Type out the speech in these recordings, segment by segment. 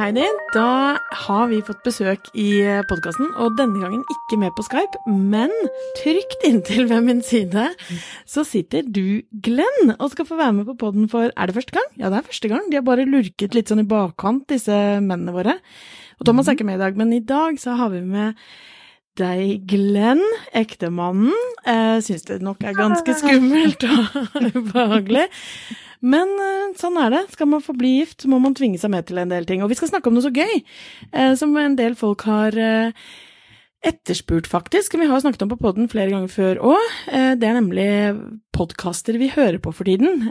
Heidi. Da har vi fått besøk i podkasten, og denne gangen ikke med på Skype, men trygt inntil ved min side så sitter du, Glenn, og skal få være med på poden for Er det første gang? Ja, det er første gang. De har bare lurket litt sånn i bakkant, disse mennene våre. Og Thomas er ikke med i dag, men i dag så har vi med deg, Glenn, ektemannen. Eh, Syns det nok er ganske skummelt og ubehagelig. Men uh, sånn er det. Skal man få bli gift, må man tvinge seg med til en del ting. Og vi skal snakke om noe så gøy, uh, som en del folk har uh, etterspurt, faktisk. Vi har snakket om på poden flere ganger før òg. Det er nemlig podkaster vi hører på for tiden.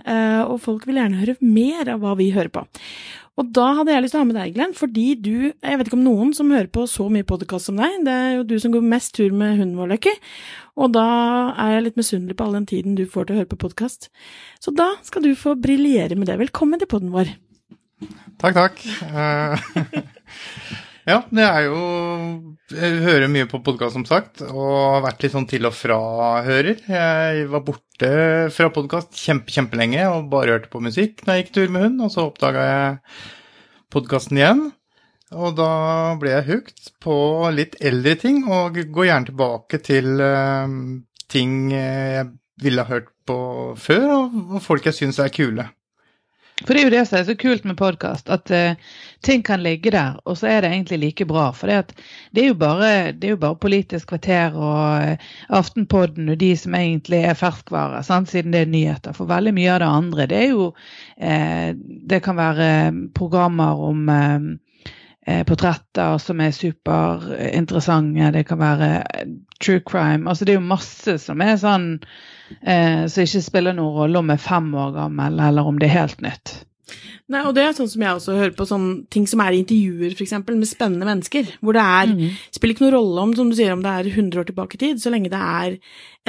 Og folk vil gjerne høre mer av hva vi hører på. Og da hadde jeg lyst til å ha med deg, Glenn, fordi du Jeg vet ikke om noen som hører på så mye podkast som deg. Det er jo du som går mest tur med hunden vår, Løkke. Og da er jeg litt misunnelig på all den tiden du får til å høre på podkast. Så da skal du få briljere med det. Velkommen til poden vår. Takk, takk. Ja, det er jo Jeg hører mye på podkast, som sagt, og har vært litt sånn til og fra-hører. Jeg var borte fra podkast kjempe, kjempelenge og bare hørte på musikk når jeg gikk tur med hund, og så oppdaga jeg podkasten igjen. Og da ble jeg hooked på litt eldre ting, og går gjerne tilbake til uh, ting jeg ville ha hørt på før, og folk jeg syns er kule. For det er jo det som er så kult med podkast, at uh, ting kan ligge der, og så er det egentlig like bra. For det, er, jo bare, bare Politisk kvarter og uh, Aftenpodden og de som egentlig er ferskvare, sant? siden det er nyheter. For veldig mye av det andre, det er jo uh, Det kan være programmer om portretter som er superinteressante. Det kan være true crime. Altså det er jo masse som er sånn eh, som ikke spiller noen rolle om jeg er fem år gammel, eller om det er helt nytt. Nei, og det er sånn som jeg også hører på sånne ting som er intervjuer, f.eks., med spennende mennesker. Hvor det er mm. Spiller ikke noen rolle om, som du sier, om det er 100 år tilbake i tid, så lenge det er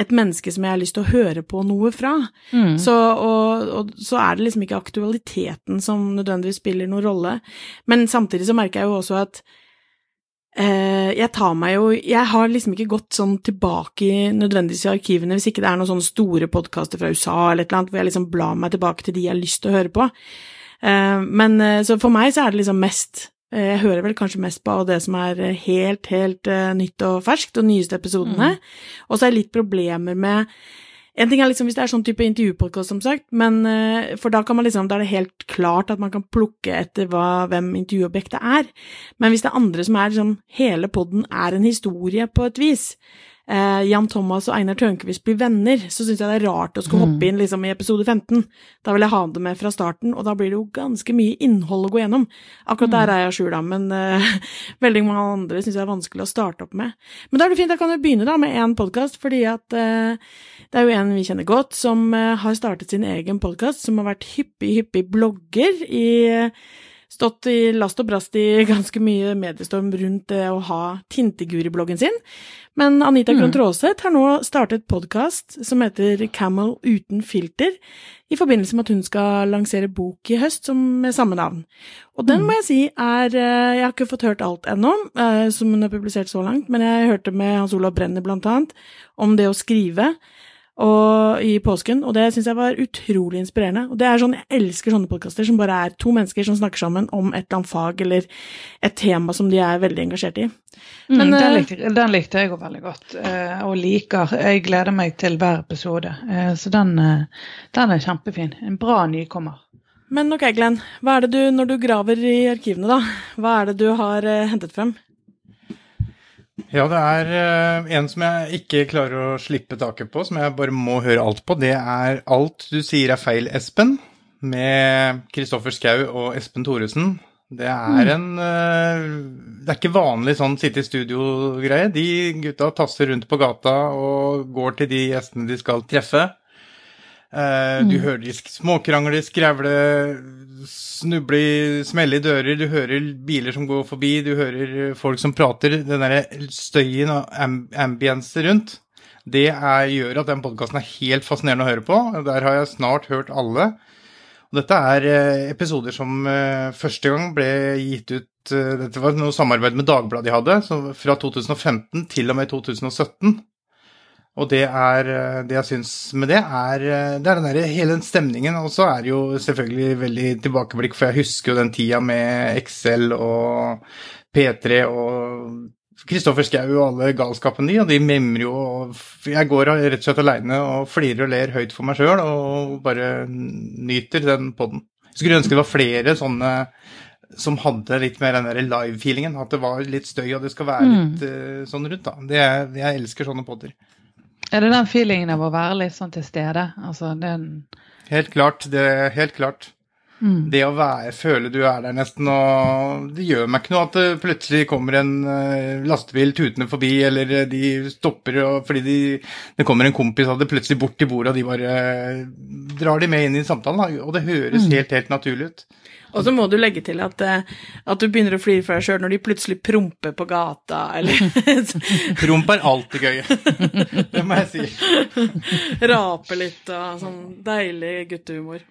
et menneske som jeg har lyst til å høre på noe fra. Mm. Så, og, og, så er det liksom ikke aktualiteten som nødvendigvis spiller noen rolle. Men samtidig så merker jeg jo også at jeg tar meg jo Jeg har liksom ikke gått sånn tilbake i nødvendigvis i arkivene hvis ikke det er noen sånne store podkaster fra USA eller et eller annet hvor jeg liksom blar meg tilbake til de jeg har lyst til å høre på. Eh, men eh, så for meg så er det liksom mest Jeg hører vel kanskje mest på det som er helt, helt nytt og ferskt, og nyeste episodene. Mm. Og så er det litt problemer med en ting er liksom hvis det er sånn type intervjupodkast, som sagt, men uh, for da kan man liksom, da er det helt klart at man kan plukke etter hva, hvem intervjuobjektet er. Men hvis det er andre som er liksom Hele poden er en historie på et vis, eh, Jan Thomas og Einar Tørnquist blir venner, så syns jeg det er rart å skulle hoppe inn liksom, i episode 15. Da vil jeg ha det med fra starten, og da blir det jo ganske mye innhold å gå gjennom. Akkurat der er jeg a da, men eh, veldig mange andre syns jeg er vanskelig å starte opp med. Men da er det fint, da kan du begynne da med én podkast, fordi at eh, det er jo en vi kjenner godt, som uh, har startet sin egen podkast, som har vært hyppig, hyppig blogger i stått i last og brast i ganske mye mediestorm rundt det å ha Tinteguri-bloggen sin. Men Anita Krohn mm. Traaseth har nå startet podkast som heter Camel uten filter, i forbindelse med at hun skal lansere bok i høst som, med samme navn. Og den mm. må jeg si er eh, Jeg har ikke fått hørt alt ennå, eh, som hun har publisert så langt, men jeg hørte med Hans Olav Brenner blant annet om det å skrive og, i påsken, og det syns jeg var utrolig inspirerende. Og det er sånn, Jeg elsker sånne podkaster som bare er to mennesker som snakker sammen om et eller annet fag eller et tema som de er veldig engasjert i. Mm, Men, mm, den, likte, den, likte, jeg òg veldig godt, eh, og liker. Jeg gleder meg til hver episode. Eh, så den, eh, den er kjempefin. En bra nykommer. Men ok, Glenn. Hva er det du, når du graver i arkivene, da, hva er det du har hentet frem? Ja, det er uh, en som jeg ikke klarer å slippe taket på, som jeg bare må høre alt på. Det er Alt du sier er feil, Espen, med Kristoffer Schou og Espen Thoresen. Det er mm. en uh, Det er ikke vanlig sånn sitte i studio-greie. De gutta tasser rundt på gata og går til de gjestene de skal treffe. Uh, mm. Du hører de småkrangle, skrevle, snuble smelle i dører, du hører biler som går forbi, du hører folk som prater. Den derre støyen og ambience rundt, det er, gjør at den podkasten er helt fascinerende å høre på. Der har jeg snart hørt alle. Og dette er eh, episoder som første gang ble gitt ut Dette var noe samarbeid med Dagbladet de hadde, så fra 2015 til og med 2017. Og det er Det jeg syns med det, er, det er den der, hele den stemningen. Og så er det jo selvfølgelig veldig tilbakeblikk, for jeg husker jo den tida med Excel og P3 og Kristoffer Schou og alle galskapen de, og de mimrer jo og Jeg går rett og slett aleine og flirer og ler høyt for meg sjøl og bare nyter den poden. Skulle ønske det var flere sånne som hadde litt mer den der live-feelingen. At det var litt støy, og det skal være litt uh, sånn rundt, da. Det, jeg elsker sånne podder. Er det den feelingen av å være litt sånn til stede? Altså den Helt klart. Det er helt klart. Mm. Det å være, føle du er der nesten, og det gjør meg ikke noe at det plutselig kommer en uh, lastebil tutende forbi, eller de stopper og, fordi de, det kommer en kompis av det plutselig bort til bordet, og de bare uh, drar de med inn i samtalen. Og det høres mm. helt, helt naturlig ut. Og så må du legge til at, eh, at du begynner å flire for deg sjøl når de plutselig promper på gata, eller Promp er alltid gøy. Det må jeg si. Rape litt og sånn deilig guttehumor.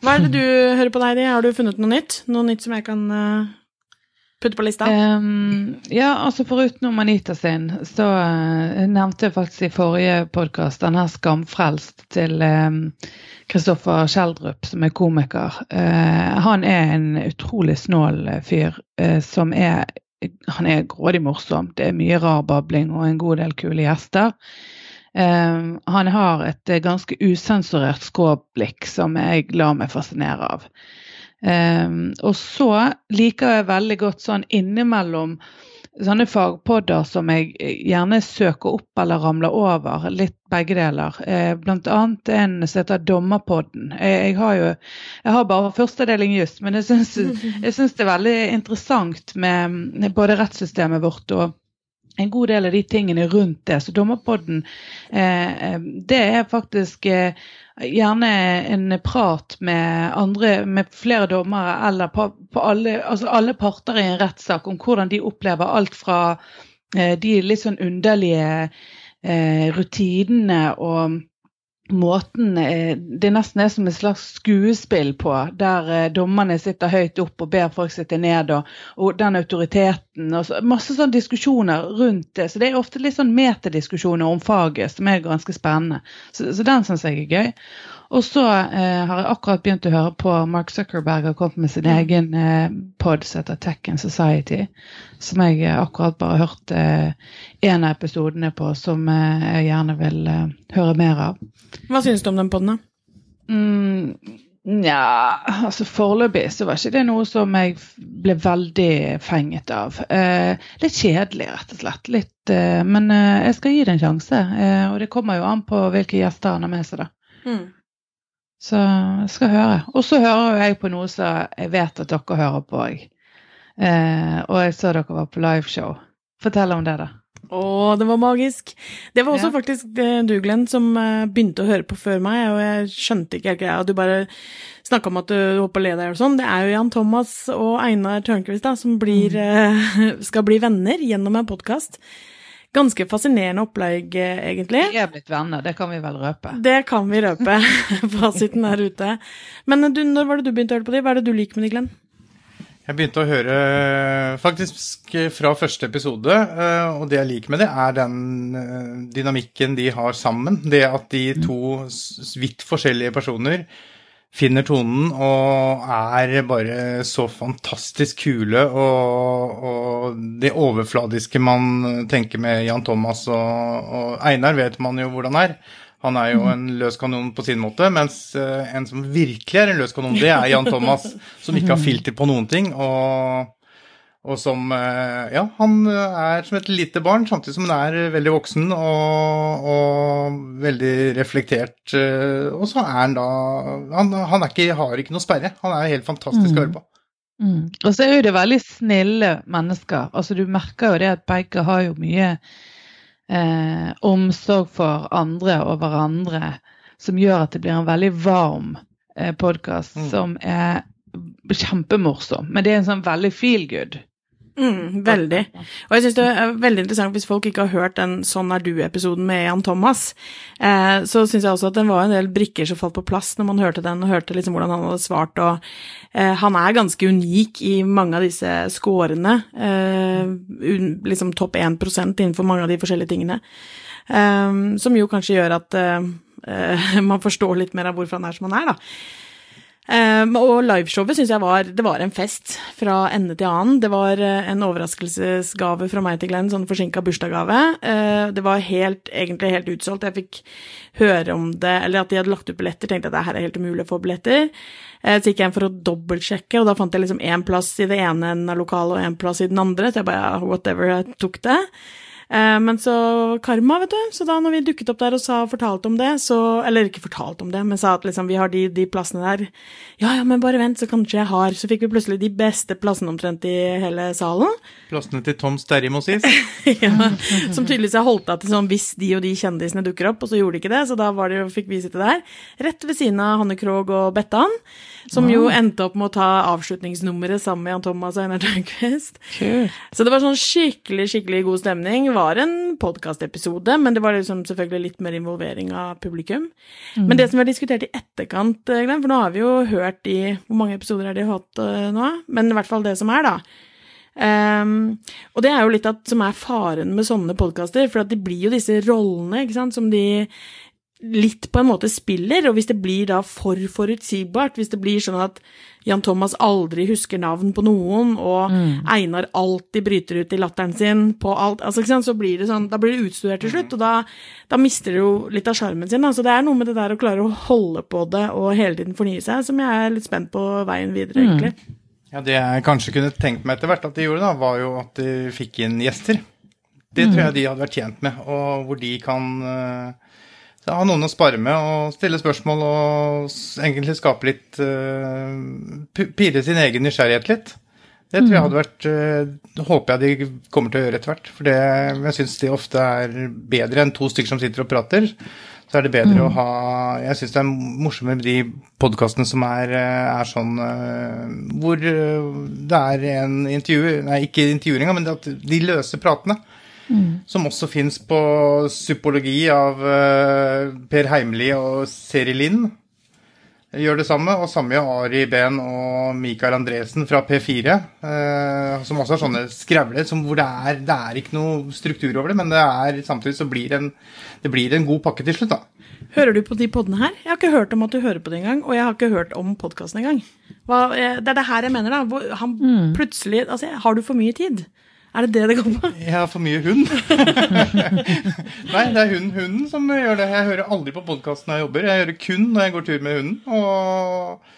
Hva er det du hører på, Heidi? Har du funnet noe nytt? Noe nytt som jeg kan uh, putte på lista? Um, ja, altså foruten Anita sin, så uh, nevnte jeg faktisk i forrige podkast denne Skamfrelst til um, Kristoffer Schjelderup, som er komiker. Uh, han er en utrolig snål eh, fyr uh, som er Han er grådig morsom. Det er mye rar babling og en god del kule gjester. han har et ganske usensurert skråblikk som jeg lar meg fascinere av. og så liker jeg veldig godt sånn innimellom sånne fagpodder som jeg gjerne søker opp eller ramler over. Litt begge deler. Eh, blant annet en som heter Dommerpodden. Jeg, har jo jeg har bare førstedeling juss, men jeg syns, jeg syns det er veldig interessant med både rettssystemet vårt og en god del av de tingene rundt det. Så Dommerpodden, eh, eh, det er faktisk gjerne en prat med andre, med flere dommere eller på, på alle, altså alle, parter i en rettssak om hvordan de opplever alt fra eh, de litt sånn underlige eh, rutinene og måten eh, det nesten er som et slags skuespill på, der eh, dommerne sitter høyt opp og ber folk sitte ned, og, og den autoriteten og så, Masse sånne diskusjoner rundt det. Så det er ofte litt sånn metadiskusjoner om faget som er ganske spennende. Så, så den syns jeg er gøy. Og så eh, har jeg akkurat begynt å høre på Mark Zuckerberg har kommet med sin mm. egen eh, pod som heter Tech and Society, som jeg eh, akkurat bare hørte eh, av episodene på, som eh, jeg gjerne vil eh, høre mer av. Hva syns du om den poden, da? Mm, Nja, altså foreløpig så var ikke det noe som jeg ble veldig fenget av. Eh, litt kjedelig, rett og slett. Litt, eh, men eh, jeg skal gi det en sjanse. og det kommer jo an på hvilke gjester han har med seg, da. Mm. Så jeg skal høre. Og så hører jeg på noe som jeg vet at dere hører på òg. Eh, og jeg så dere var på liveshow. Fortell om det, da. Å, det var magisk. Det var også ja. faktisk du, Glenn, som uh, begynte å høre på før meg, og jeg skjønte ikke helt greia. Du bare snakka om at du holdt på å le deg og sånn. Det er jo Jan Thomas og Einar Tørnquist da, som blir, mm. uh, skal bli venner gjennom en podkast ganske fascinerende opplegg, egentlig. Vi er blitt venner, det kan vi vel røpe? Det kan vi røpe. Fasiten er ute. Men du, når var det du begynte å høre på de? Hva er det du liker med de, Glenn? Jeg begynte å høre faktisk fra første episode, eh, og det jeg liker med det, er den eh, dynamikken de har sammen. Det at de to vidt forskjellige personer finner tonen og er bare så fantastisk kule. Og, og det overfladiske man tenker med Jan Thomas og, og, Einar, vet man jo hvordan er. Han er jo en løs kanon på sin måte, mens eh, en som virkelig er en løs kanon, det er Jan Thomas, som ikke har filter på noen ting. og og som eh, Ja, han er som et lite barn, samtidig som han er veldig voksen og, og veldig reflektert. Eh, og så er han da Han, han er ikke, har ikke noe sperre. Han er helt fantastisk å høre på. Mm. Og så er jo det veldig snille mennesker. Altså Du merker jo det at begge har jo mye eh, omsorg for andre og hverandre, som gjør at det blir en veldig varm eh, podkast mm. som er kjempemorsom. Men det er en sånn veldig feel good. Mm, veldig. Og jeg syns det er veldig interessant hvis folk ikke har hørt den Sånn er du-episoden med Jan Thomas. Eh, så syns jeg også at den var en del brikker som falt på plass når man hørte den, og hørte liksom hvordan han hadde svart. Og eh, han er ganske unik i mange av disse scorene. Eh, liksom topp 1% innenfor mange av de forskjellige tingene. Um, som jo kanskje gjør at uh, uh, man forstår litt mer av hvorfor han er som han er, da. Um, og liveshowet syns jeg var Det var en fest fra ende til annen. Det var uh, en overraskelsesgave fra meg til Glenn, sånn forsinka bursdagsgave. Uh, det var helt, egentlig helt utsolgt. Jeg fikk høre om det, eller at de hadde lagt ut billetter. Tenkte at det her er helt umulig å få billetter. Uh, så gikk jeg inn for å dobbeltsjekke, og da fant jeg liksom én plass i det ene enden av lokalet og én plass i den andre. Så jeg bare whatever, jeg tok det. Eh, men så karma, vet du. Så da når vi dukket opp der og sa, fortalte om det, så Eller ikke fortalte om det, men sa at liksom vi har de, de plassene der. Ja ja, men bare vent, så kanskje jeg har. Så fikk vi plutselig de beste plassene omtrent i hele salen. Plassene til Tom Sterri, må sies. ja, som tydeligvis har holdt av til sånn hvis de og de kjendisene dukker opp, og så gjorde de ikke det, så da var det, fikk vi sitte der. Rett ved siden av Hanne Krogh og Bettan. Som jo endte opp med å ta avslutningsnummeret sammen med Jan Thomas og Einar Tørnquist. Så det var sånn skikkelig, skikkelig god stemning. Var en podkastepisode, men det var liksom selvfølgelig litt mer involvering av publikum. Mm. Men det som vi har diskutert i etterkant, eh, Glenn, for nå har vi jo hørt i Hvor mange episoder har de hatt uh, nå? Men i hvert fall det som er, da. Um, og det er jo litt at, som er faren med sånne podkaster, for at det blir jo disse rollene ikke sant, som de litt på en måte spiller, og hvis det blir da for forutsigbart, hvis det blir sånn at Jan Thomas aldri husker navn på noen, og mm. Einar alltid bryter ut i latteren sin på alt, altså, så blir det sånn, da blir det utstudert til slutt, og da, da mister det jo litt av sjarmen sin. Så det er noe med det der å klare å holde på det og hele tiden fornye seg, som jeg er litt spent på veien videre, mm. egentlig. Ja, Det jeg kanskje kunne tenkt meg etter hvert at de gjorde, da, var jo at de fikk inn gjester. Det tror jeg de hadde vært tjent med, og hvor de kan uh, ha noen å spare med og stille spørsmål og egentlig skape litt uh, Pire sin egen nysgjerrighet litt. Det tror jeg mm. hadde vært uh, håper jeg de kommer til å gjøre etter hvert. For det, jeg syns det ofte er bedre enn to stykker som sitter og prater. Så er det bedre mm. å ha Jeg syns det er morsommere med de podkastene som er, eh, er sånn uh, hvor det er en intervju Nei, ikke intervjuer engang, men de løse pratene. Mm. Som også fins på Psykologi av uh, Per Heimli og Seri Lind. Gjør det samme, og samme gjør Ari Behn og Mikael Andresen fra P4. Uh, eh, som også har sånne skrevler hvor det er, det er, ikke noe struktur over det, men det er, samtidig så blir det en, det blir en god pakke til slutt, da. Hører du på de podene her? Jeg har ikke hørt om at du hører på det engang, og jeg har ikke hørt om podkasten engang. Eh, det er det her jeg mener, da. Han mm. plutselig Altså, har du for mye tid? Er det det det går på? Jeg har for mye hund. Nei, det er hunden, hunden som gjør det. Jeg hører aldri på podkasten når jeg jobber. Jeg gjør det kun når jeg går tur med hunden. Og,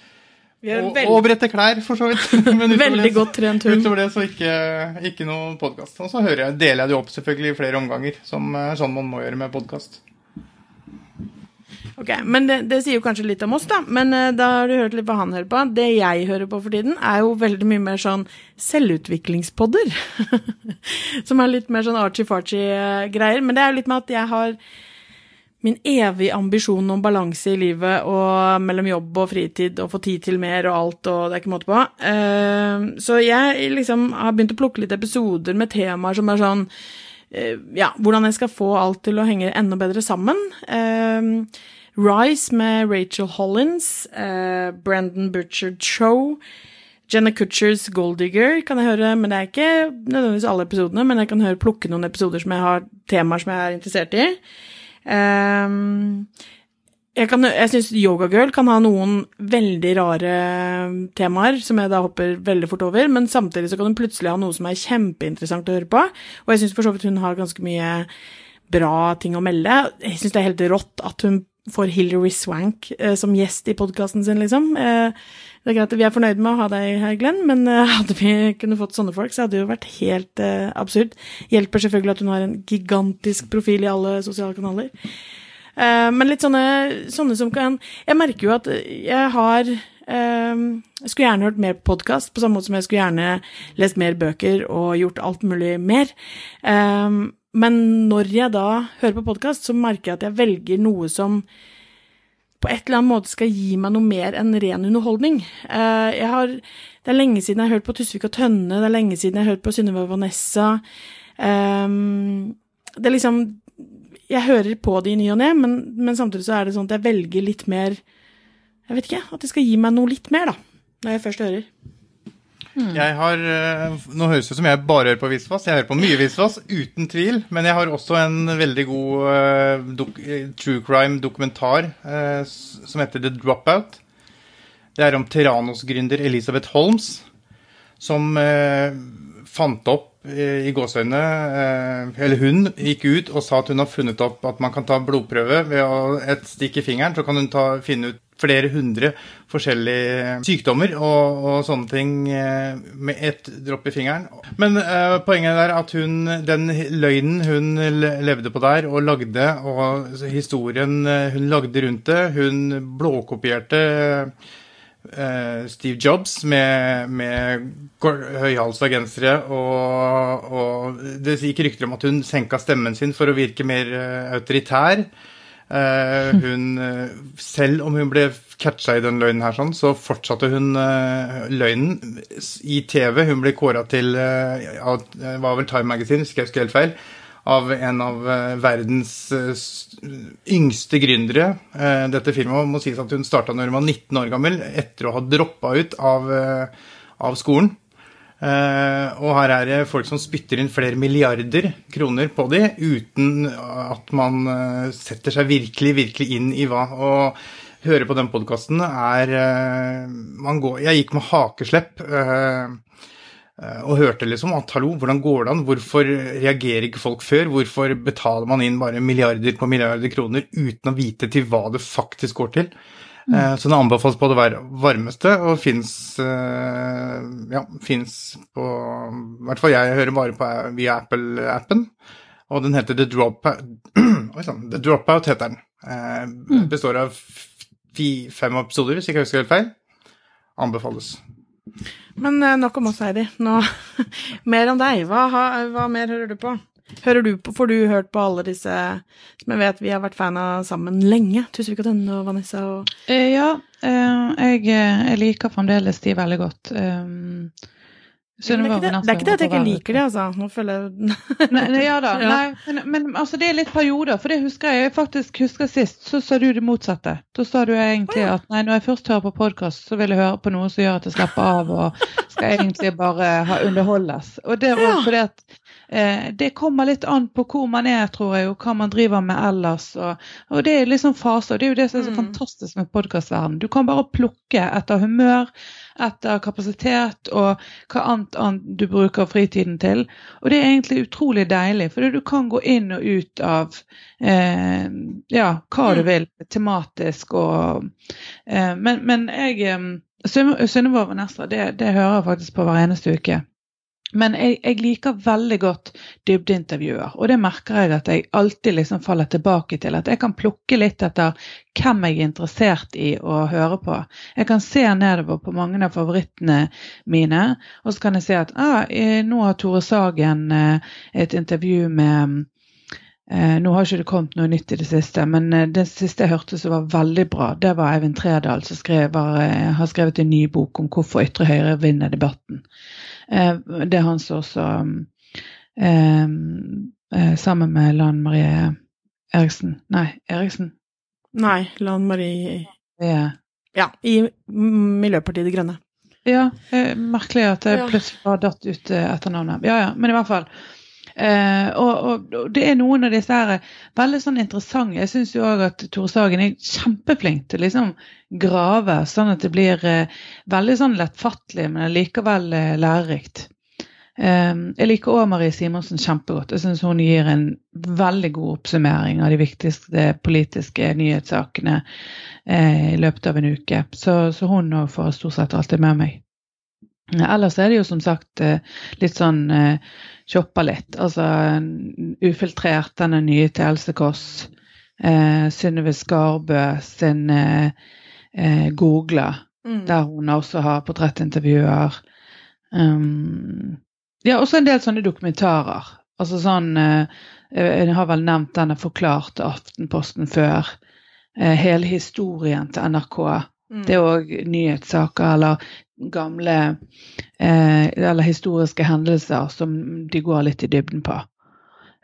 og, og bretter klær, for så vidt. Men veldig det, hund. Utover det så ikke, ikke noe podkast. Og så jeg, deler jeg det opp selvfølgelig i flere omganger, som er sånn man må gjøre med podkast. Ok, Men det, det, sier jo kanskje litt om oss, da. Men uh, da har du hørt litt hva han hører på. Det jeg hører på for tiden, er jo veldig mye mer sånn selvutviklingspodder. Som er litt mer sånn archy-farchy-greier. Eh, men det er jo litt med at jeg har min evige ambisjon om balanse i livet og mellom jobb og fritid og få tid til mer og alt, og det er ikke måte på. Uh, så jeg liksom har begynt å plukke litt episoder med temaer som er sånn ja, hvordan jeg skal få alt til å henge enda bedre sammen. Rise med Rachel Hollins, uh, Brandon Butchard Show, Jenna Kutchers Golddigger kan jeg høre, men det er ikke nødvendigvis alle episodene, men jeg kan høre plukke noen episoder som jeg har temaer som jeg er interessert i. Um, jeg, kan, jeg syns Yogagirl kan ha noen veldig rare temaer, som jeg da hopper veldig fort over, men samtidig så kan hun plutselig ha noe som er kjempeinteressant å høre på. Og jeg syns for så vidt hun har ganske mye bra ting å melde. Jeg syns det er helt rått at hun får Hilary Swank eh, som gjest i podkasten sin, liksom. Eh, det er greit at vi er fornøyd med å ha deg her, Glenn, men eh, hadde vi kunne fått sånne folk, så hadde det jo vært helt eh, absurd. Hjelper selvfølgelig at hun har en gigantisk profil i alle sosiale kanaler. Eh, men litt sånne, sånne, som kan Jeg merker jo at jeg har eh, Jeg skulle gjerne hørt mer podkast, på samme måte som jeg skulle gjerne lest mer bøker og gjort alt mulig mer. Um, men når jeg da hører på podkast, så merker jeg at jeg velger noe som på et eller annet måte skal gi meg noe mer enn ren underholdning. Eh, har, det er lenge siden jeg har hørt på Tusvik og Tønne, det er lenge siden jeg har hørt på Synnøve Vanessa. Um, det er liksom Jeg hører på det i ny og ne, men, men, samtidig så er det sånn at jeg velger litt mer Jeg vet ikke, at det skal gi meg noe litt mer, da, når jeg først hører. Mm. Jeg har eh, Nå høres det ut som jeg bare hører på Visvas. Jeg hører på mye Visvas, uten tvil. Men jeg har også en veldig god uh, true crime-dokumentar uh, som heter The Dropout. Det er om Terranos-gründer Elisabeth Holmes, som uh, fant opp i gåseøynene eh, Eller hun gikk ut og sa at hun har funnet opp at man kan ta blodprøve ved å et stikk i fingeren. Så kan hun ta, finne ut flere hundre forskjellige sykdommer og, og sånne ting eh, med ett dropp i fingeren. Men eh, poenget er at hun, den løgnen hun levde på der og lagde, og historien eh, hun lagde rundt det Hun blåkopierte Steve Jobs med, med høyhalsa gensere, og, og det gikk rykter om at hun senka stemmen sin for å virke mer eh, autoritær. Eh, hun, eh, selv om hun ble catcha i den løgnen her, sånn, så fortsatte hun eh, løgnen i TV. Hun ble kåra til eh, var vel Time Magazine, hvis jeg husker helt feil, av en av eh, verdens eh, yngste gründere. Eh, dette firmaet må sies at hun starta når hun var 19 år gammel, etter å ha droppa ut av, av skolen. Og her er det folk som spytter inn flere milliarder kroner på de, uten at man setter seg virkelig, virkelig inn i hva. Og høre på den podkasten er man går, Jeg gikk med hakeslepp. Og hørte liksom at hallo, hvordan går det an? Hvorfor reagerer ikke folk før? Hvorfor betaler man inn bare milliarder på milliarder kroner uten å vite til hva det faktisk går til? Mm. Så den anbefales på det varmeste, og fins ja, finnes på I hvert fall jeg hører bare på via Apple-appen. Og den heter The Dropout. The Dropout heter den. Eh, Består av fem episoder, hvis jeg ikke husker helt feil. Anbefales. Men eh, nok om oss, Heidi. Nå, mer om deg. Hva, hva mer hører du på? Hører du på, Får du hørt på alle disse som jeg vet vi har vært fan av sammen lenge? Tusvik og Tønne og Vanessa og Eh, ja, eh, jeg, jeg liker fremdeles de veldig godt. Det, er det, det er ikke det at jeg ikke liker det, altså. Nå føler jeg Nei, nei, ja da. Nei, men, men altså, det er litt perioder. For det husker jeg. jeg faktisk husker sist, så sa du det motsatte. Da sa du egentlig at nei, når jeg først hører på podkast, så vil jeg høre på noe som gjør at jeg slapper av og skal egentlig bare ha underholdes. Og det var fordi at det kommer litt an på hvor man er, tror jeg, og hva man driver med ellers. Og, og det er liksom faser. Det er jo det som er så Mm. fantastisk med podkastverdenen. Du kan bare plukke etter humør, etter kapasitet og hva annet, annet du bruker fritiden til. Og det er egentlig utrolig deilig, for du kan gå inn og ut av eh, ja, hva du Mm. vil, tematisk og eh, Men, men jeg eh, og Sunniva Vanessa, det, det hører jeg faktisk på hver eneste uke. Men jeg, jeg liker veldig godt dybdeintervjuer, og det merker jeg at jeg alltid liksom faller tilbake til. At jeg kan plukke litt etter hvem jeg er interessert i å høre på. Jeg kan se nedover på mange av favorittene mine, og så kan jeg se at ah, eh, nå har Tore Sagen eh, et intervju med eh, Nå har ikke det kommet noe nytt i det siste, men det siste jeg hørte som var veldig bra, det var Eivind Tredal som skrev, var, har skrevet en ny bok om hvorfor ytre høyre vinner debatten. Eh, det er han som også eh, eh, Sammen med Lan Marie Eriksen Nei, Eriksen. Nei, Lan Marie Det er Ja, i Miljøpartiet De Grønne. Ja, eh, merkelig at Ja. plutselig har datt ut etternavnet. Ja, ja, men i hvert fall. Eh, og, og, det er noen av disse her eh, veldig sånn interessante. Jeg syns jo òg at Tore Sagen er kjempeflink til liksom grave, sånn at det blir eh, veldig sånn lettfattelig, men likevel eh, lærerikt. Jeg liker òg Marie Simonsen kjempegodt. Jeg syns hun gir en veldig god oppsummering av de viktigste politiske nyhetssakene i løpet av en uke. Så, så hun får stort sett alltid med meg. Eh, Ellers er det jo som sagt eh, litt sånn eh, shoppa litt. Altså ufiltrert, denne nye til Else Kåss. Eh, Synnøve Skarbø sin eh, eh, Googla, Mm. der hun også har portrettintervjuer. Um, ja, også en del sånne dokumentarer. Altså sånn eh, Jeg har vel nevnt denne forklarte Aftenposten før. Eh, hele historien til NRK. Mm. Det er òg nyhetssaker eller gamle eh, eller historiske hendelser som de går litt i dybden på.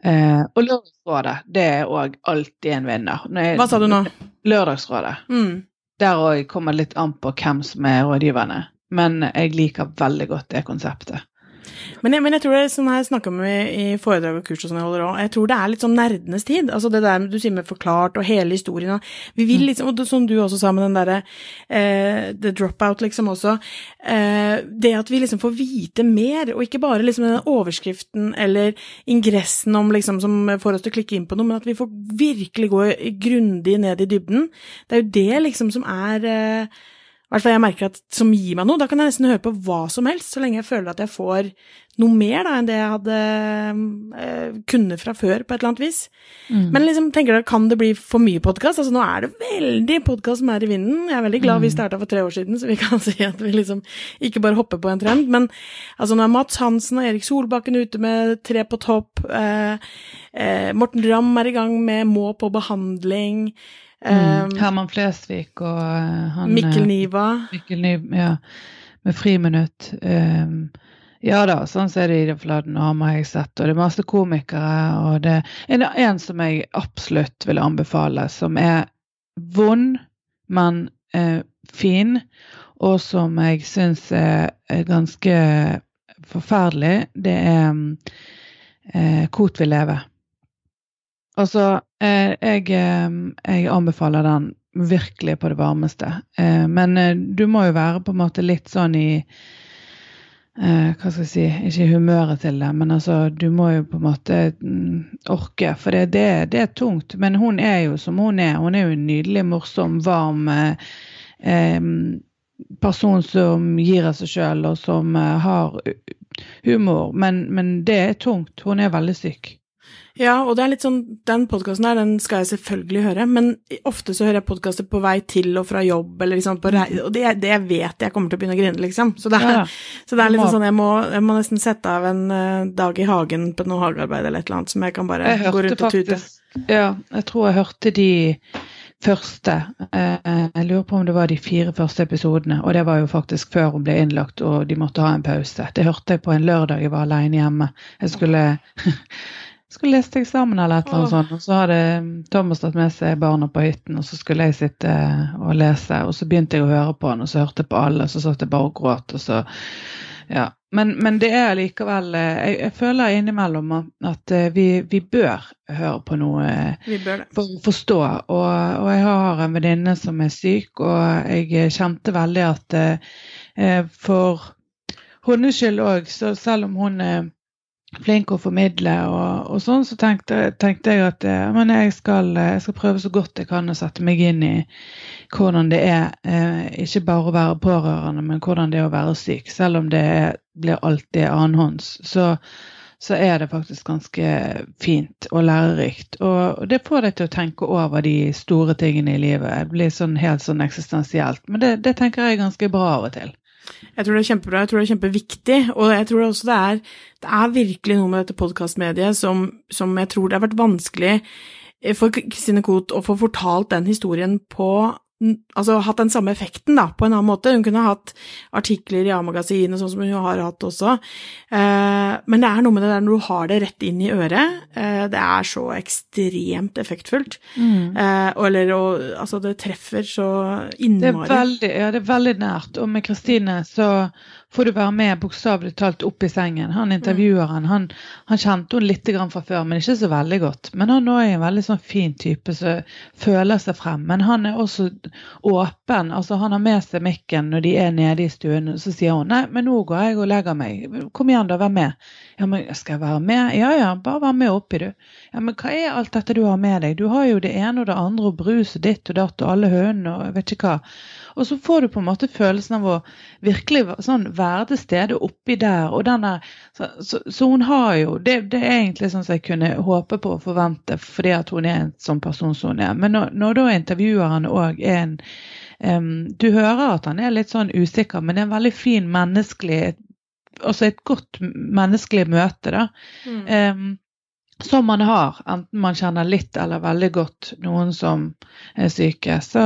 Eh, og Lørdagsrådet, det er òg alltid en vinner. Jeg- Hva sa du nå? Lørdagsrådet. Mm. Der òg kommer det litt an på hvem som er rådgiverne. Men jeg liker veldig godt det konseptet. Men jeg, men jeg tror det er sånn jeg snakka med i foredrag og kurs og sånn jeg holder òg, jeg tror det er litt sånn nerdenes tid. Altså det der du sier med forklart og hele historien Vi vil liksom, og som du også sa med den derre eh, The Dropout, liksom også. Eh, det at vi liksom får vite mer, og ikke bare liksom den overskriften eller ingressen om liksom som får oss til å klikke inn på noe, men at vi får virkelig gå grundig ned i dybden. Det er jo det liksom som er eh, hvert fall jeg merker at som gir meg noe. Da kan jeg nesten høre på hva som helst, så lenge jeg føler at jeg får noe mer da, enn det jeg hadde eh, kunne fra før, på et eller annet vis. Mm. Men liksom, tenker dere, kan det bli for mye podkast? Altså, nå er det veldig podkast som er i vinden. Jeg er veldig glad mm. vi starta for tre år siden, så vi kan si at vi liksom ikke bare hopper på en trend. Men altså, nå er Mats Hansen og Erik Solbakken ute med Tre på topp. Eh, eh, Morten Ramm er i gang med Må på behandling. Mm. Um, Herman Flesvig og uh, han Mikkel eh, Niva. Mikkel Niva, ja. Med friminutt. Um, ja da, sånn så er det Ida Fladen og Hamar har jeg sett. Og det er masse komikere. Og det er en som jeg absolutt vil anbefale, som er vond, men eh, fin. Og som jeg syns er, er, ganske forferdelig. Det er um, uh, Kot vil leve. Altså, eh, jeg, eh, jeg, anbefaler den virkelig på det varmeste. Eh, men du må jo være på en måte litt sånn i Hva skal jeg si Ikke humøret til det, men altså, du må jo på en måte mm, orke. For det, det, det, er tungt. Men hun er jo som hun er. Hun er jo en nydelig, morsom, varm person som gir av seg sjøl, og som har humor. Men, men det er tungt. Hun er veldig syk. Ja, og det er litt sånn, den podkasten her, den skal jeg selvfølgelig høre, men ofte så hører jeg podkaster på vei til og fra jobb, eller liksom på rei... Og det, det vet jeg kommer til å begynne å grine, liksom. Så det er, ja, så det er litt sånn jeg må, jeg må, nesten sette av en uh, dag i hagen på noe hagearbeid eller et eller annet som jeg kan bare jeg gå rundt og tute. Ja, jeg tror jeg hørte de første. Eh, jeg lurer på om det var de fire første episodene, og det var jo faktisk før hun ble innlagt og de måtte ha en pause. Det hørte jeg på en lørdag jeg var alene hjemme. Jeg skulle skulle lese til eksamen eller et eller annet sånt. Og så hadde Thomas tatt med seg barna på hytten, og så skulle jeg sitte og lese. Og så begynte jeg å høre på han, og så hørte jeg på alle, og så satt jeg bare og gråt. og så ja. Men, men, det er likevel eh, Jeg, jeg føler innimellom at, eh, vi, vi, bør høre på noe for å forstå. Og, og jeg har en venninne som er syk, og jeg kjente veldig at eh, for hennes skyld òg, så selv om hun er flink å formidle og, og sånn, så tenkte, tenkte, jeg at eh, men jeg skal, eh, jeg skal, prøve så godt jeg kan å sette meg inn i hvordan det er eh, ikke bare å være pårørende, men hvordan det er å være syk. Selv om det er, blir alltid annenhånds, så, så er det faktisk ganske fint og lærerikt. Og, det får deg til å tenke over de store tingene i livet. Det blir sånn helt sånn eksistensielt. Men det, det tenker jeg ganske bra av og til. Jeg tror det er kjempebra, jeg tror det er kjempeviktig, og jeg tror også det er, det er virkelig noe med dette podkastmediet som, som, jeg tror det har vært vanskelig for Kristine Koht å få fortalt den historien på altså hatt den samme effekten da, på en annen måte. Hun kunne hatt artikler i A-magasinet, sånn som hun har hatt også. Eh, men det er noe med det der når du har det rett inn i øret. Eh, det er så ekstremt effektfullt. Mm. Eh, eller og, altså, det treffer så innmari. Det er veldig, ja, det er veldig nært. Og med Kristine så får du være med bokstavelig talt opp i sengen. Han intervjueren, han, han kjente hun litt fra før, men ikke så veldig godt. Men han er en veldig sånn fin type som føler seg frem. Men han er også åpen. altså Han har med seg mikken når de er nede i stuen. Så sier hun nei, men nå går jeg og legger meg. Kom igjen, da, vær med. Ja, men skal jeg være med? Ja ja, bare vær med oppi, du. Ja, men hva er alt dette du har med deg? Du har jo det ene og det andre og brus og ditt og datt og alle hønene og jeg vet ikke hva. Og så får du på en måte følelsen av å virkelig sånn være til stede oppi der. og den der, så, så, så, hun har jo det, det, er egentlig sånn som jeg kunne håpe på og forvente fordi at hun er en sånn person som hun er. Men når, når da intervjueren òg er en um, Du hører at han er litt sånn usikker, men det er en veldig fin menneskelig Altså et godt menneskelig møte, da. Mm. Um, som man har, enten man kjenner litt eller veldig godt noen som er syke, så,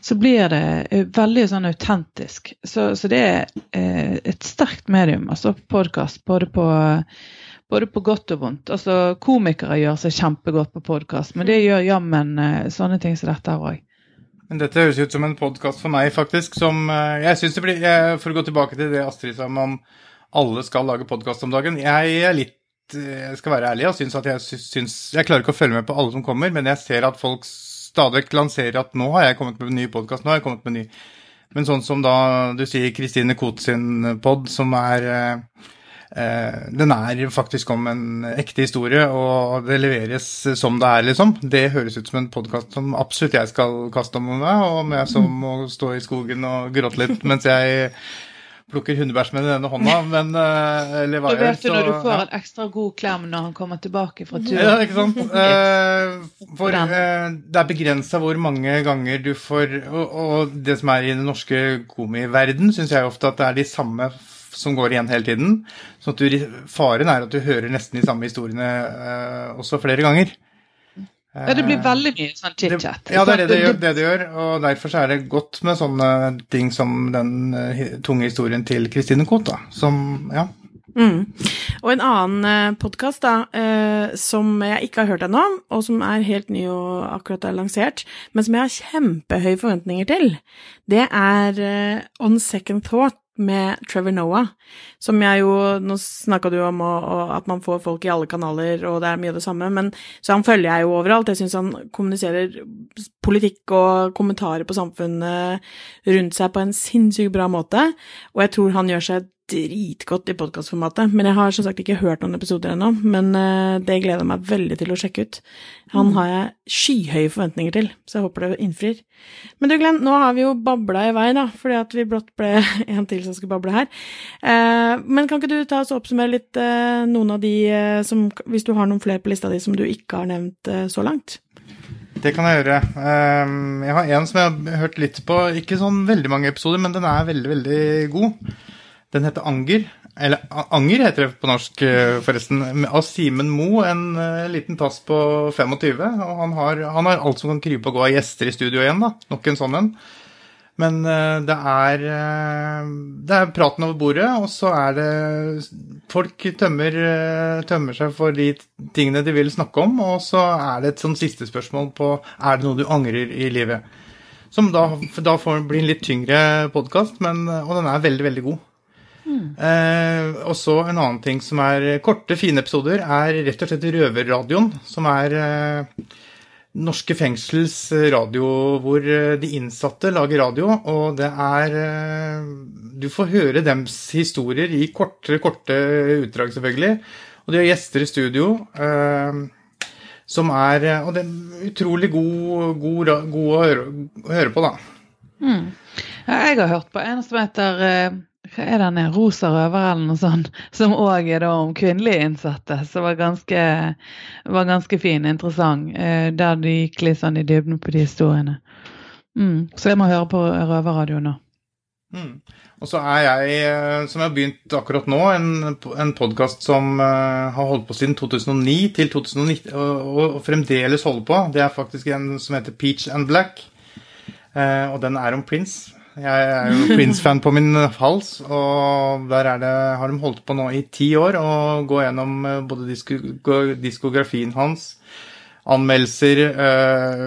så blir det eh, veldig sånn autentisk. Så, så det er eh, et sterkt medium, altså podkast, både både på godt og vondt. Altså, Komikere gjør seg kjempegodt på podkast, men det gjør jammen eh, sånne ting som dette òg. Men dette høres ut som en podkast for meg, faktisk, som jeg synes det blir For å gå tilbake til det Astrid sa om alle skal lage podkast om dagen. Jeg er litt jeg skal være ærlig og synes at jeg syns Jeg klarer ikke å følge med på alle som kommer, men jeg ser at folk stadig lanserer at nå har jeg kommet med en ny podkast, nå har jeg kommet med en ny. Men sånn som da du sier Kristine Koht sin pod, som er eh, Eh, den er faktisk om en ekte historie, og det leveres som det er, liksom. Det høres ut som en podkast som absolutt jeg skal kaste om meg, og jeg som må stå i skogen og gråte litt mens jeg plukker hundebæsj med den ene hånda, men uh, Eller hva vet gjør. Du når du får ja. en ekstra god klem når han kommer tilbake fra turen. Ja, ikke sant. Uh, for det er begrensa hvor mange ganger du får og, og, det som er i den norske komiverden, syns jeg ofte at det er de samme som går igjen hele tiden. Så du, faren er at du hører nesten de samme historiene uh, også flere ganger. Ja, det blir eh, veldig mye sånn chit-chat. Ja, det er det det, gjør, det det gjør, og derfor er det godt med sånne ting som den uh, tunge historien til Kristine Koht, da. Som, ja. Mm. Og en annen uh, podkast eh, som jeg ikke har hørt ennå, og som er helt ny og akkurat er lansert, men som jeg har kjempehøye forventninger til, det er eh, On Second Thought med Trevor Noah, som jeg jo Nå snakka du om og, og at man får folk i alle kanaler, og det er mye av det samme, men så han følger jeg jo overalt. Jeg syns han kommuniserer politikk og kommentarer på samfunnet rundt seg på en sinnssykt bra måte, og jeg tror han gjør seg dritgodt i podkastformatet. Men jeg har som sagt ikke hørt noen episoder ennå, men uh, det gleder jeg meg veldig til å sjekke ut. Han mm. har jeg skyhøye forventninger til, så jeg håper det innfrir. Men du Glenn, nå har vi jo babla i vei, da, fordi at vi blott ble en til som skulle bable her. Uh, men kan ikke du ta oss og oppsummere litt uh, noen av de som Hvis du har noen flere på lista di som du ikke har nevnt så langt? Det kan jeg gjøre. Jeg har en som jeg har hørt litt på. Ikke sånn veldig mange episoder, men den er veldig, veldig god. Den heter Anger. Eller Anger heter det på norsk, eh, forresten. Av Simen Mo, en uh, liten tass på 25. Og han har, han har, alt som kan krype og gå av gjester i studio igjen, da. Nok en sånn en. Men uh, det er Det er praten over bordet, og så er det Folk tømmer, tømmer, seg for de tingene de vil snakke om, og så er det et sånn siste spørsmål på Er det noe du angrer i livet? Som da, da får bli en litt tyngre podkast, og den er veldig, veldig god. Eh, og så en annen ting som er korte, fine episoder, er rett og slett Røverradioen. Som er eh, norske fengsels radio hvor eh, de innsatte lager radio. Og det er eh, Du får høre dems historier i korte, korte utdrag, selvfølgelig. Og de har gjester i studio. Eh, som er Og det er utrolig god, god, god å, høre, å, høre, på, da. Mm. Jeg har hørt på en som heter hva er denne Rosa røver eller noe sånt, som òg er da om kvinnelige innsatte. Som var ganske, var ganske fin, interessant. Eh, der de gikk litt sånn i dybden på de historiene. Mm. Så jeg må høre på Røverradio nå. Mm. Og så er jeg, eh, som jeg har begynt akkurat nå, en, en podkast som uh, har holdt på siden 2009 til 2019, og, og, fremdeles holder på. Det er faktisk en som heter Peach and Black. Og den er om Prince. Jeg er jo Prince-fan på min hals, og der det, har de holdt på nå i ti år og gå gjennom eh, både disko, diskografien hans, anmeldelser eh,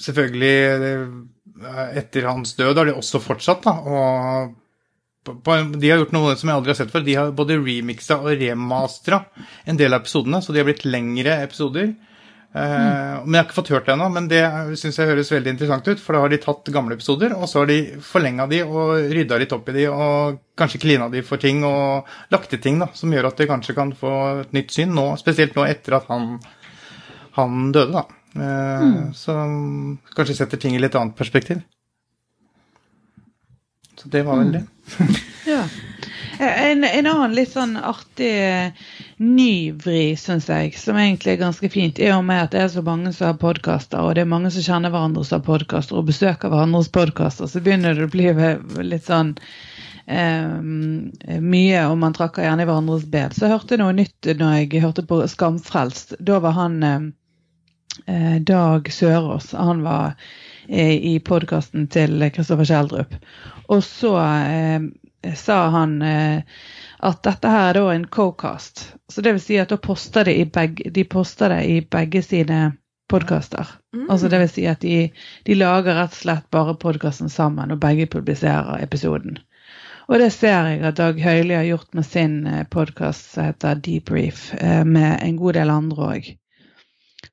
Selvfølgelig eh, etter hans død har de også fortsatt, da. Og de har gjort noe som jeg aldri har sett før. De har både remixa og remastera en del av episodene, så de har blitt lengre episoder. Mm. Men jeg har ikke fått hørt det ennå, men det syns jeg høres veldig interessant ut. For da har de tatt gamle episoder, og så har de forlenga de og rydda litt opp i de, og kanskje klina de for ting og lagt til ting da, som gjør at de kanskje kan få et nytt syn nå, spesielt nå etter at han, han døde, da. Eh, mm. Så kanskje setter ting i litt annet perspektiv. Så det var vel det. ja. En, en, annen litt sånn artig nyvri, syns jeg, som egentlig er ganske fint, er jo med at det er så mange som har podkaster, og det er mange som kjenner hverandre som har podkaster, og besøker hverandres podkaster, så begynner det å bli litt sånn Um, mye, og man trakker gjerne i hverandres bed. Så jeg hørte noe nytt når jeg hørte på Skamfrelst. Da var han eh, eh Dag Sørås, han var eh, i podkasten til Kristoffer Kjeldrup. Og så eh, sa han eh, at dette her er da en co-cast. Så det vil si at poster de, i begge, de poster det i begge sine podkaster. Mm. Altså det vil si at de, de lager rett og slett bare podkasten sammen, og begge publiserer episoden. Og det ser jeg at Dag Høili har gjort med sin podkast som heter Debrief, eh, med en god del andre òg.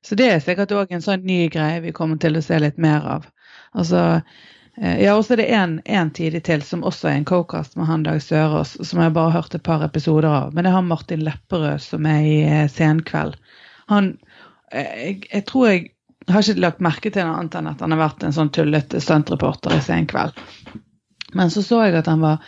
Så det er sikkert òg en sånn ny greie vi kommer til å se litt mer av. Altså, eh, ja, og så er det én tidlig til som også er en co-cast med han Dag Sørås, som jeg bare har hørt et par episoder av. Men det har Martin Lepperød som er i eh, Senkveld. Han jeg, jeg tror jeg har ikke lagt merke til noe annet enn at han har vært en sånn tullete stuntreporter i Senkveld. Men så så jeg at han var,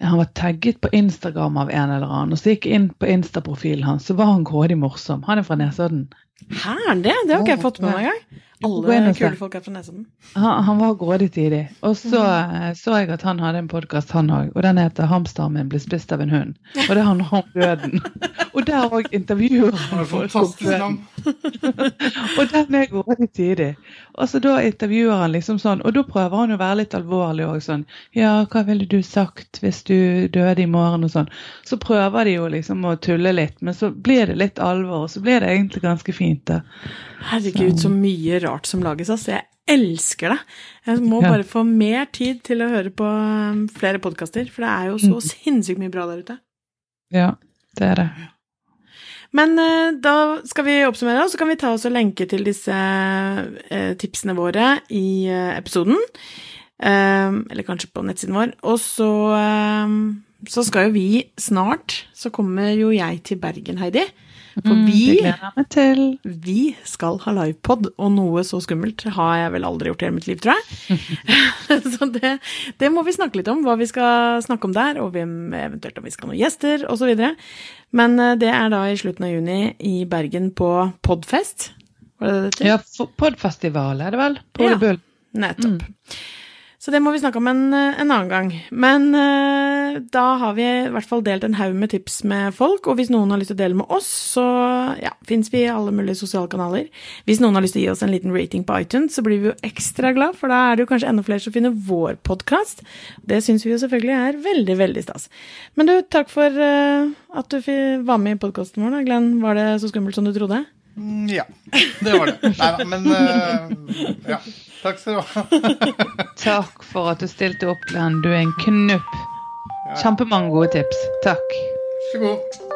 han var tagget på Instagram av en eller annen. Og så gikk jeg inn på Insta-profilen hans, så var han grådig morsom. Han er fra Nesodden. Hæ, er det? Det har ikke jeg fått med meg engang. Alle kule folk er fra Nesodden. Han, han var grådig tidlig. Og så mm. så jeg at han hadde en podkast, han òg. Og den heter 'Hamsteren min ble spist av en hund'. Og det handler om døden. Og der òg intervjuer han folk Fantastisk navn. Og den er grådig tidlig. Og så da intervjuer han liksom sånn, og da prøver han å være litt alvorlig òg. Sånn Ja, hva ville du sagt hvis du døde i morgen? Og sånn. Så prøver de jo liksom å tulle litt, men så blir det litt alvor, og så blir det egentlig ganske fint. da. Herregud, så mye rart som lages, altså. Jeg elsker det. Jeg må Ja. bare få mer tid til å høre på um, flere podkaster, for det er jo så Mm. sinnssykt mye bra der ute. Ja, det er det. Men eh, da skal vi oppsummere, og så kan vi ta oss og lenke til disse eh, tipsene våre i eh, episoden. Eh, eller kanskje på nettsiden vår. Og så, eh, så skal jo vi snart Så kommer jo jeg til Bergen, Heidi. For Mm, vi. Vi skal ha livepod, og noe så skummelt har jeg vel aldri gjort i hele mitt liv, tror jeg. så det, det må vi snakke litt om, hva vi skal snakke om der, og hvem, eventuelt om vi skal ha noen gjester, osv. Men eh, det er da i slutten av juni i Bergen på Podfest. Var det det? Ja, podfestival er det vel? På Ja. Bull. Nettopp. Så det må vi snakke om en, eh, en annen gang. Men uh, da har vi i hvert fall delt en haug med tips med folk, og hvis noen har lyst til å dele med oss, så ja, fins vi i alle mulige sosiale kanaler. Hvis noen har lyst til å gi oss en liten rating på iTunes, så blir vi jo ekstra glad, for da er det jo kanskje enda flere som finner vår podkast. Det syns vi jo selvfølgelig er veldig, veldig stas. Men du, takk for uh, at du var med i podkasten vår, da, Glenn. Var det så skummelt som du trodde? Mm, Ja, det var det. Nei da, men uh, ja. Takk skal du ha. Takk for at du stilte opp, Glenn. Du er en knupp. Kjempemange gode tips. Takk. Vær så god.